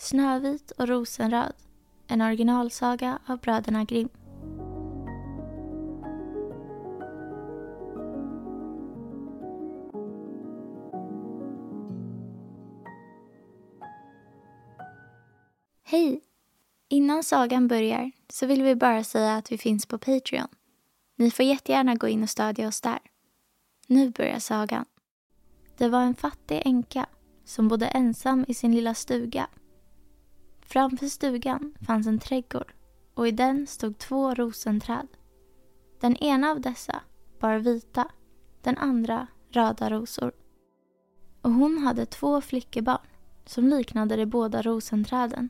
Snövit och rosenröd. En originalsaga av bröderna Grimm. Hej! Innan sagan börjar så vill vi bara säga att vi finns på Patreon. Ni får jättegärna gå in och stödja oss där. Nu börjar sagan. Det var en fattig änka som bodde ensam i sin lilla stuga. Framför stugan fanns en trädgård och i den stod två rosenträd. Den ena av dessa bar vita, den andra röda rosor. Och hon hade två flickebarn som liknade de båda rosenträden.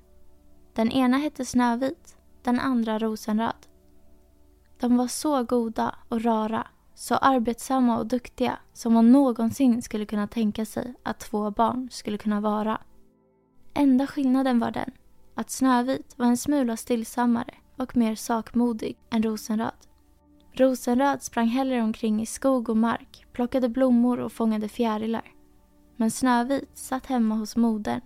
Den ena hette Snövit, den andra Rosenröd. De var så goda och rara, så arbetsamma och duktiga som man någonsin skulle kunna tänka sig att två barn skulle kunna vara. Enda skillnaden var den att Snövit var en smula stillsammare och mer sakmodig än Rosenröd. Rosenröd sprang hellre omkring i skog och mark, plockade blommor och fångade fjärilar. Men Snövit satt hemma hos modern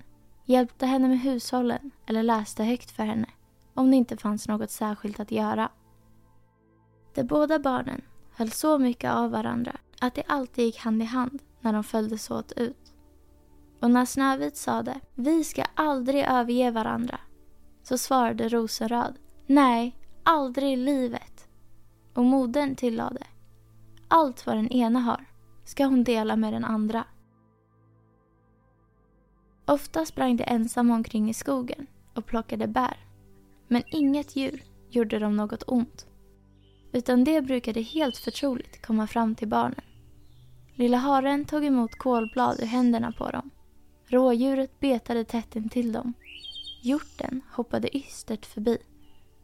hjälpte henne med hushållen eller läste högt för henne om det inte fanns något särskilt att göra. De båda barnen höll så mycket av varandra att de alltid gick hand i hand när de följdes åt ut. Och när Snövit sade ”Vi ska aldrig överge varandra” så svarade Rosenröd ”Nej, aldrig i livet” och modern tillade ”Allt vad den ena har ska hon dela med den andra”. Ofta sprang de ensamma omkring i skogen och plockade bär. Men inget djur gjorde dem något ont. Utan det brukade helt förtroligt komma fram till barnen. Lilla haren tog emot kolblad ur händerna på dem. Rådjuret betade tätt intill dem. Hjorten hoppade ystert förbi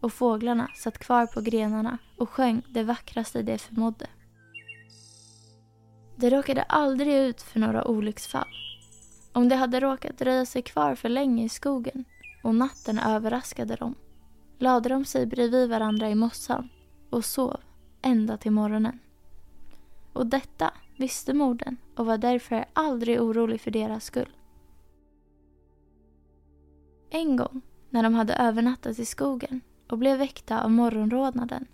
och fåglarna satt kvar på grenarna och sjöng det vackraste de förmådde. De råkade aldrig ut för några olycksfall om de hade råkat dröja sig kvar för länge i skogen och natten överraskade dem lade de sig bredvid varandra i mossan och sov ända till morgonen. Och detta visste modern och var därför aldrig orolig för deras skull. En gång när de hade övernattat i skogen och blev väckta av morgonrodnaden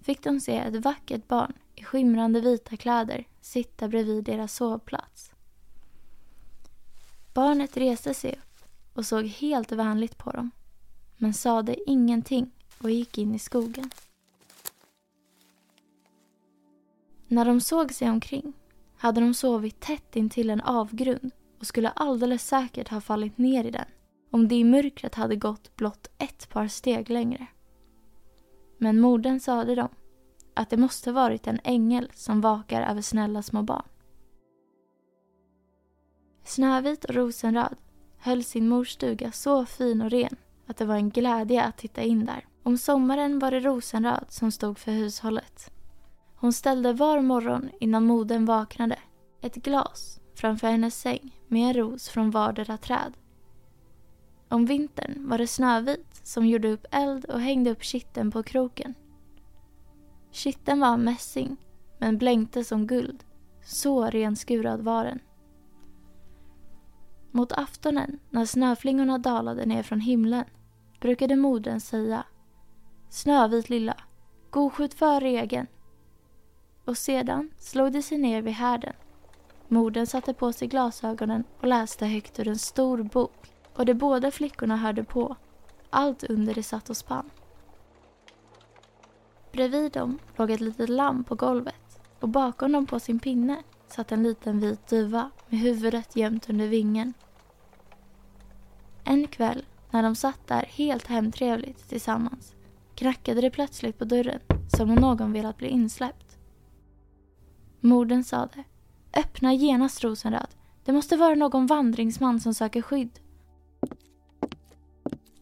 fick de se ett vackert barn i skimrande vita kläder sitta bredvid deras sovplats. Barnet reste sig upp och såg helt vänligt på dem men sade ingenting och gick in i skogen. När de såg sig omkring hade de sovit tätt intill en avgrund och skulle alldeles säkert ha fallit ner i den om de i mörkret hade gått blott ett par steg längre. Men modern sade dem att det måste varit en ängel som vakar över snälla små barn. Snövit och Rosenröd höll sin mors stuga så fin och ren att det var en glädje att titta in där. Om sommaren var det Rosenröd som stod för hushållet. Hon ställde var morgon innan modern vaknade ett glas framför hennes säng med en ros från vardera träd. Om vintern var det Snövit som gjorde upp eld och hängde upp kitten på kroken. Kitten var av mässing men blänkte som guld. Så renskurad var den. Mot aftonen, när snöflingorna dalade ner från himlen, brukade modern säga Snövit lilla, go skjut för regeln. Och sedan slog de sig ner vid härden. Modern satte på sig glasögonen och läste högt ur en stor bok och de båda flickorna hörde på, allt under de satt och spann. Bredvid dem låg ett litet lamm på golvet och bakom dem på sin pinne satt en liten vit duva med huvudet gömt under vingen. En kväll när de satt där helt hemtrevligt tillsammans knackade det plötsligt på dörren som om någon velat bli insläppt. Morden sade Öppna genast Rosenröd. Det måste vara någon vandringsman som söker skydd.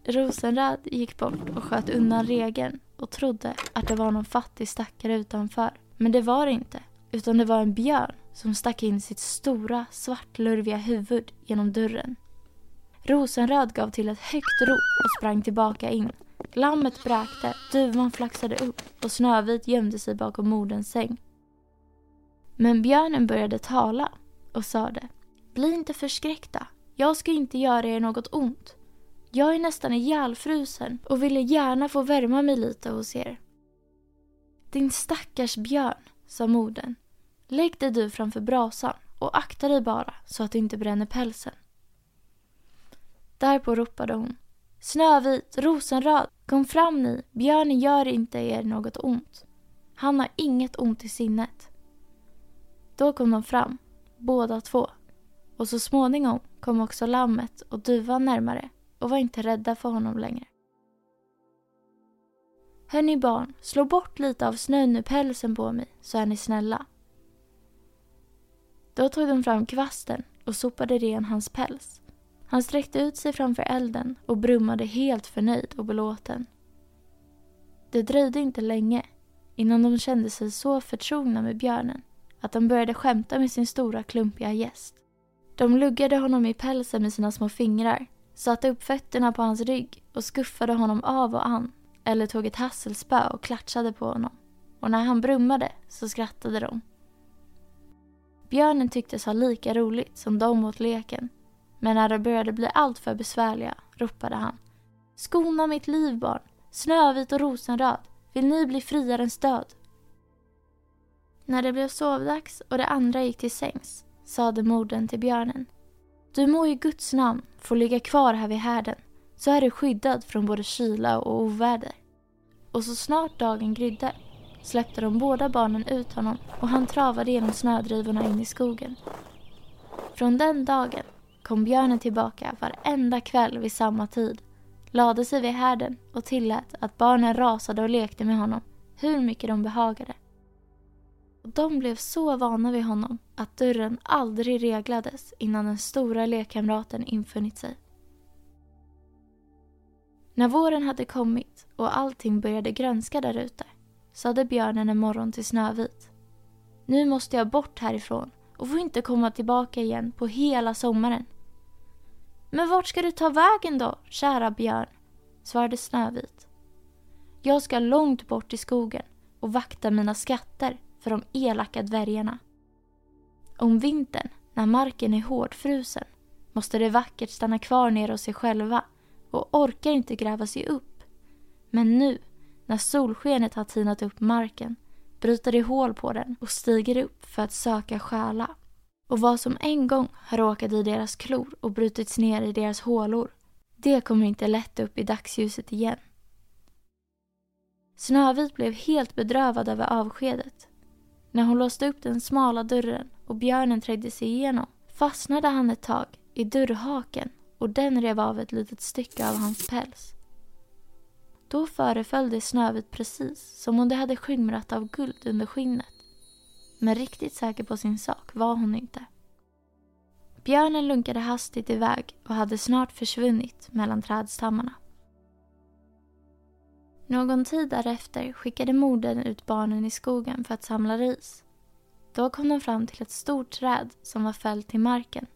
Rosenröd gick bort och sköt undan regeln och trodde att det var någon fattig stackare utanför. Men det var det inte, utan det var en björn som stack in sitt stora svartlurviga huvud genom dörren. Rosenröd gav till ett högt rop och sprang tillbaka in. Lammet bräkte, duvan flaxade upp och Snövit gömde sig bakom moderns säng. Men björnen började tala och sade Bli inte förskräckta. Jag ska inte göra er något ont. Jag är nästan ihjälfrusen och ville gärna få värma mig lite hos er. Din stackars björn, sa modern. Lägg dig du framför brasan och akta dig bara så att du inte bränner pälsen. Därpå ropade hon. Snövit, rosenröd, kom fram ni, björnen gör inte er något ont. Han har inget ont i sinnet. Då kom de fram, båda två. Och så småningom kom också lammet och duvan närmare och var inte rädda för honom längre. Hörni barn, slå bort lite av snön ur pälsen på mig så är ni snälla. Då tog de fram kvasten och sopade ren hans päls. Han sträckte ut sig framför elden och brummade helt förnöjd och belåten. Det dröjde inte länge innan de kände sig så förtrogna med björnen att de började skämta med sin stora klumpiga gäst. De luggade honom i pälsen med sina små fingrar, satte upp fötterna på hans rygg och skuffade honom av och an eller tog ett hasselspö och klatschade på honom. Och när han brummade så skrattade de. Björnen tycktes ha lika roligt som de åt leken. Men när de började bli alltför besvärliga ropade han. Skona mitt liv barn, Snövit och Rosenröd, vill ni bli friarens död? När det blev sovdags och de andra gick till sängs sade modern till björnen. Du må i Guds namn få ligga kvar här vid härden så är du skyddad från både kyla och oväder. Och så snart dagen grydde släppte de båda barnen ut honom och han travade genom snödrivorna in i skogen. Från den dagen kom björnen tillbaka varenda kväll vid samma tid, lade sig vid härden och tillät att barnen rasade och lekte med honom hur mycket de behagade. Och de blev så vana vid honom att dörren aldrig reglades innan den stora lekkamraten infunnit sig. När våren hade kommit och allting började grönska där ute sade björnen en morgon till Snövit. Nu måste jag bort härifrån och får inte komma tillbaka igen på hela sommaren. Men vart ska du ta vägen då, kära björn? svarade Snövit. Jag ska långt bort i skogen och vakta mina skatter för de elaka dvärgarna. Om vintern, när marken är hårdfrusen, måste det vackert stanna kvar nere hos sig själva och orkar inte gräva sig upp. Men nu, när solskenet har tinat upp marken, bryter det hål på den och stiger upp för att söka stjäla. Och vad som en gång har råkat i deras klor och brutits ner i deras hålor, det kommer inte lätt upp i dagsljuset igen. Snövit blev helt bedrövad över avskedet. När hon låste upp den smala dörren och björnen trängde sig igenom fastnade han ett tag i dörrhaken och den rev av ett litet stycke av hans päls. Då föreföll det Snövit precis som om det hade skimrat av guld under skinnet. Men riktigt säker på sin sak var hon inte. Björnen lunkade hastigt iväg och hade snart försvunnit mellan trädstammarna. Någon tid därefter skickade modern ut barnen i skogen för att samla ris. Då kom de fram till ett stort träd som var fällt till marken.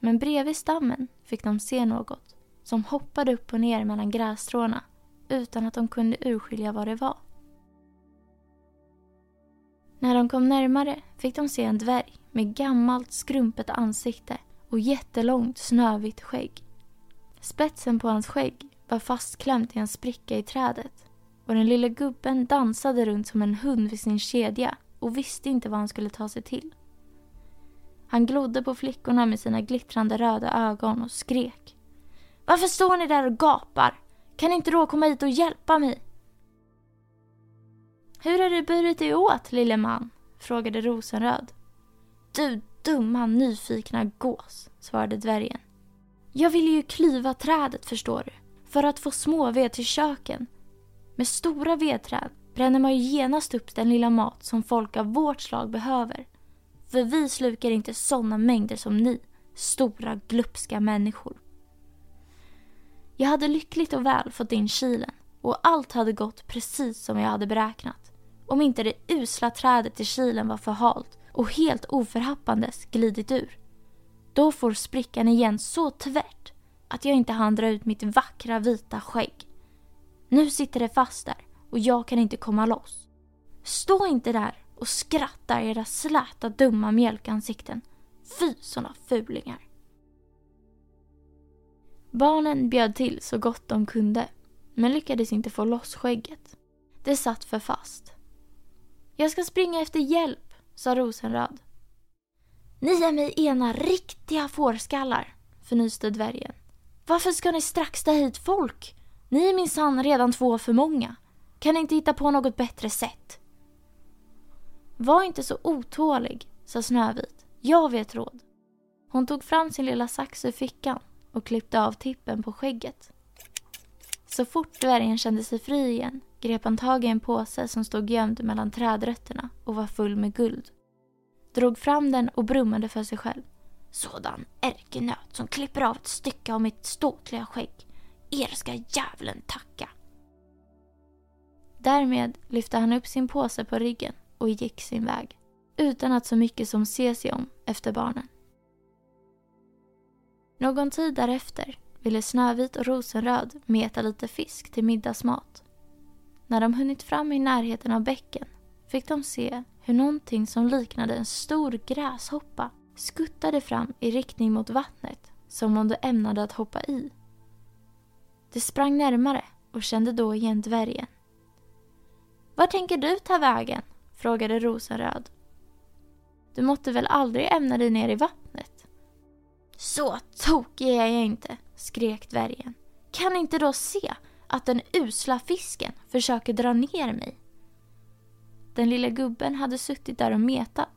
Men bredvid stammen fick de se något som hoppade upp och ner mellan grässtråna utan att de kunde urskilja vad det var. När de kom närmare fick de se en dvärg med gammalt skrumpet ansikte och jättelångt snövitt skägg. Spetsen på hans skägg var fastklämd i en spricka i trädet och den lilla gubben dansade runt som en hund vid sin kedja och visste inte vad han skulle ta sig till. Han glodde på flickorna med sina glittrande röda ögon och skrek. Varför står ni där och gapar? Kan inte då komma hit och hjälpa mig? Hur har du burit dig åt, lille man? frågade Rosenröd. Du dumma nyfikna gås, svarade dvärgen. Jag ville ju klyva trädet, förstår du, för att få småved till köken. Med stora vedträd bränner man ju genast upp den lilla mat som folk av vårt slag behöver. För vi slukar inte sådana mängder som ni, stora glupska människor. Jag hade lyckligt och väl fått in kilen och allt hade gått precis som jag hade beräknat. Om inte det usla trädet i kilen var för halt och helt oförhappandes glidit ur. Då får sprickan igen så tvärt att jag inte hann dra ut mitt vackra vita skägg. Nu sitter det fast där och jag kan inte komma loss. Stå inte där och skratta era släta dumma mjölkansikten. Fy såna fulingar. Barnen bjöd till så gott de kunde men lyckades inte få loss skägget. Det satt för fast. Jag ska springa efter hjälp, sa Rosenröd. Ni är mig ena riktiga fårskallar, förnyste dvärgen. Varför ska ni strax ta hit folk? Ni är minsann redan två för många. Kan ni inte hitta på något bättre sätt? Var inte så otålig, sa Snövit. Jag vet råd. Hon tog fram sin lilla sax ur fickan och klippte av tippen på skägget. Så fort dvärgen kände sig fri igen grep han tag i en påse som stod gömd mellan trädrötterna och var full med guld. Drog fram den och brummade för sig själv. Sådan ärkenöt som klipper av ett stycke av mitt ståtliga skägg. Er ska djävulen tacka. Därmed lyfte han upp sin påse på ryggen och gick sin väg. Utan att så mycket som se sig om efter barnen. Någon tid därefter ville Snövit och Rosenröd meta lite fisk till middagsmat. När de hunnit fram i närheten av bäcken fick de se hur någonting som liknade en stor gräshoppa skuttade fram i riktning mot vattnet som om det ämnade att hoppa i. Det sprang närmare och kände då igen dvärgen. Var tänker du ta vägen? frågade Rosenröd. Du måtte väl aldrig ämna dig ner i vattnet? Så tokig är jag inte, skrek dvärgen. Kan inte då se att den usla fisken försöker dra ner mig? Den lilla gubben hade suttit där och metat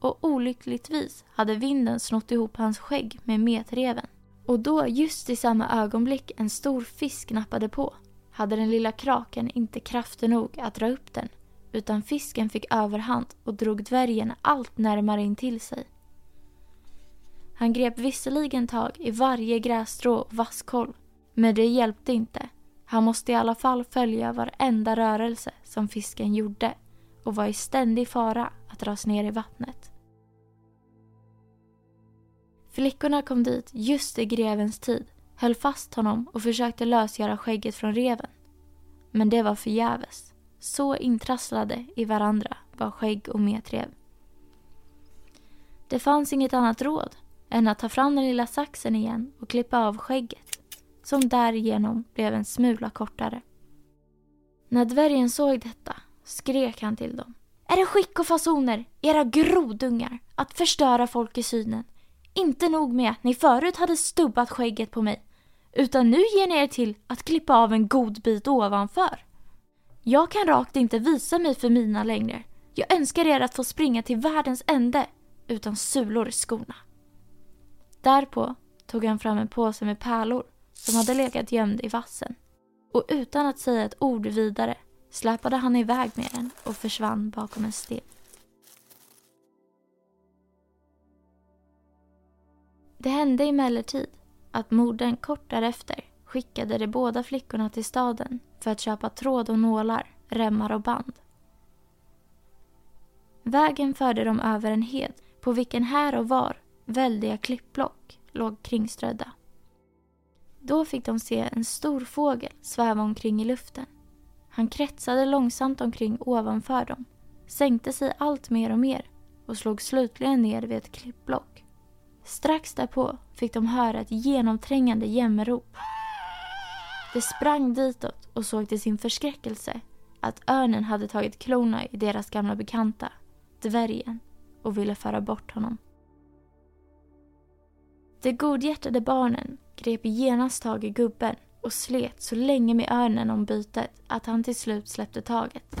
och olyckligtvis hade vinden snott ihop hans skägg med metreven. Och då, just i samma ögonblick en stor fisk nappade på, hade den lilla kraken inte krafter nog att dra upp den utan fisken fick överhand och drog dvärgen allt närmare in till sig. Han grep visserligen tag i varje grässtrå och vasskolv, men det hjälpte inte. Han måste i alla fall följa varenda rörelse som fisken gjorde och var i ständig fara att dras ner i vattnet. Flickorna kom dit just i grevens tid, höll fast honom och försökte lösgöra skägget från reven. Men det var förgäves. Så intrasslade i varandra var skägg och metrev. Det fanns inget annat råd än att ta fram den lilla saxen igen och klippa av skägget, som därigenom blev en smula kortare. När dvärgen såg detta skrek han till dem. Är det skick och fasoner, era grodungar, att förstöra folk i synen? Inte nog med att ni förut hade stubbat skägget på mig, utan nu ger ni er till att klippa av en god bit ovanför. Jag kan rakt inte visa mig för mina längre. Jag önskar er att få springa till världens ände utan sulor i skorna. Därpå tog han fram en påse med pärlor som hade legat gömd i vassen och utan att säga ett ord vidare släpade han iväg med den och försvann bakom en sten. Det hände emellertid att modern kort därefter skickade de båda flickorna till staden för att köpa tråd och nålar, remmar och band. Vägen förde dem över en hed på vilken här och var väldiga klippblock låg kringströdda. Då fick de se en stor fågel sväva omkring i luften. Han kretsade långsamt omkring ovanför dem, sänkte sig allt mer och mer och slog slutligen ner vid ett klippblock. Strax därpå fick de höra ett genomträngande jämmerrop. De sprang ditåt och såg till sin förskräckelse att örnen hade tagit klorna i deras gamla bekanta, dvärgen, och ville föra bort honom. De godhjärtade barnen grep genast tag i gubben och slet så länge med örnen om bytet att han till slut släppte taget.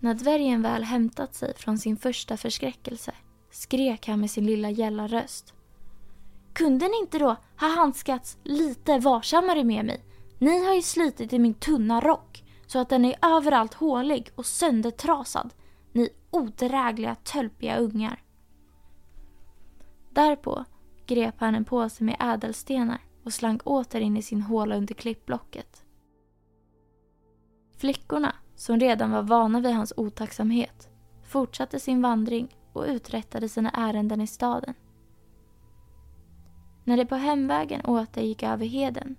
När dvärgen väl hämtat sig från sin första förskräckelse skrek han med sin lilla gälla röst. Kunde ni inte då ha handskats lite varsammare med mig? Ni har ju slitit i min tunna rock så att den är överallt hålig och söndertrasad. Ni odrägliga, tölpiga ungar. Därpå grep han en påse med ädelstenar och slank åter in i sin håla under klippblocket. Flickorna, som redan var vana vid hans otacksamhet, fortsatte sin vandring och uträttade sina ärenden i staden. När de på hemvägen åter gick över heden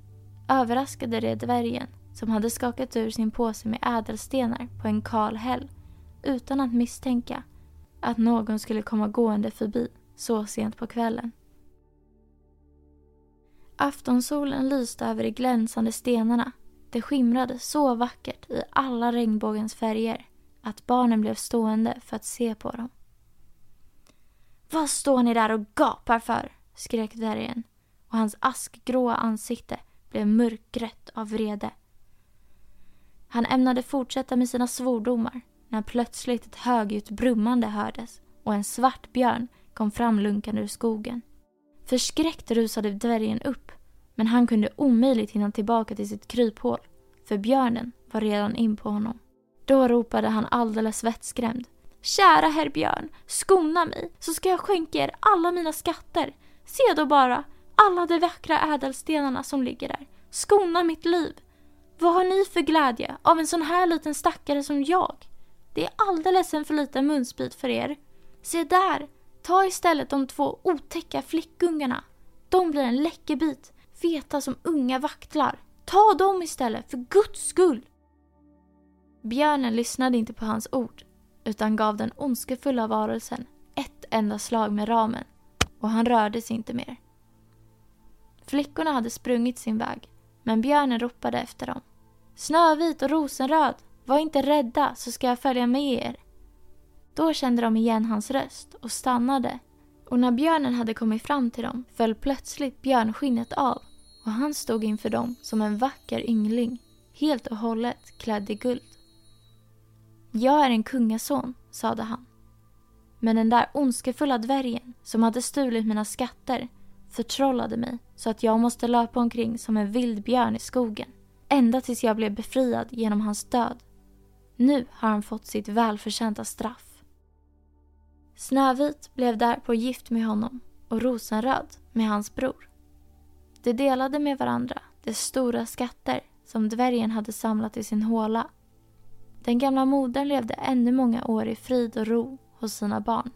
överraskade de dvärgen som hade skakat ur sin påse med ädelstenar på en kal häll utan att misstänka att någon skulle komma gående förbi så sent på kvällen. Aftonsolen lyste över de glänsande stenarna. Det skimrade så vackert i alla regnbågens färger att barnen blev stående för att se på dem. Vad står ni där och gapar för? skrek dvärgen och hans askgråa ansikte blev mörkgrött av vrede. Han ämnade fortsätta med sina svordomar när plötsligt ett högljutt brummande hördes och en svart björn kom framlunkande ur skogen. Förskräckt rusade dvärgen upp men han kunde omöjligt hinna tillbaka till sitt kryphål för björnen var redan in på honom. Då ropade han alldeles vettskrämd. Kära herr björn, skona mig så ska jag skänka er alla mina skatter. Se då bara, alla de vackra ädelstenarna som ligger där. Skona mitt liv. Vad har ni för glädje av en sån här liten stackare som jag? Det är alldeles en för liten munsbit för er. Se där, ta istället de två otäcka flickungarna. De blir en läckerbit, feta som unga vaktlar. Ta dem istället, för guds skull! Björnen lyssnade inte på hans ord utan gav den ondskefulla varelsen ett enda slag med ramen och han rörde sig inte mer. Flickorna hade sprungit sin väg men björnen ropade efter dem. Snövit och rosenröd, var inte rädda så ska jag följa med er. Då kände de igen hans röst och stannade och när björnen hade kommit fram till dem föll plötsligt björnskinnet av och han stod inför dem som en vacker yngling, helt och hållet klädd i guld. Jag är en kungason, sade han. Men den där ondskefulla dvärgen som hade stulit mina skatter förtrollade mig så att jag måste löpa omkring som en vild björn i skogen. Ända tills jag blev befriad genom hans död. Nu har han fått sitt välförtjänta straff. Snövit blev därpå gift med honom och Rosenröd med hans bror. De delade med varandra de stora skatter som dvärgen hade samlat i sin håla. Den gamla modern levde ännu många år i frid och ro hos sina barn.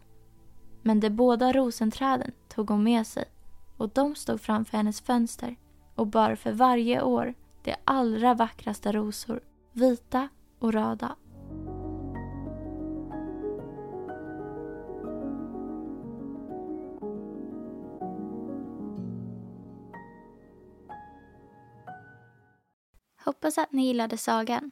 Men de båda rosenträden tog hon med sig och de stod framför hennes fönster och bar för varje år de allra vackraste rosor, vita och röda. Hoppas att ni gillade sagan.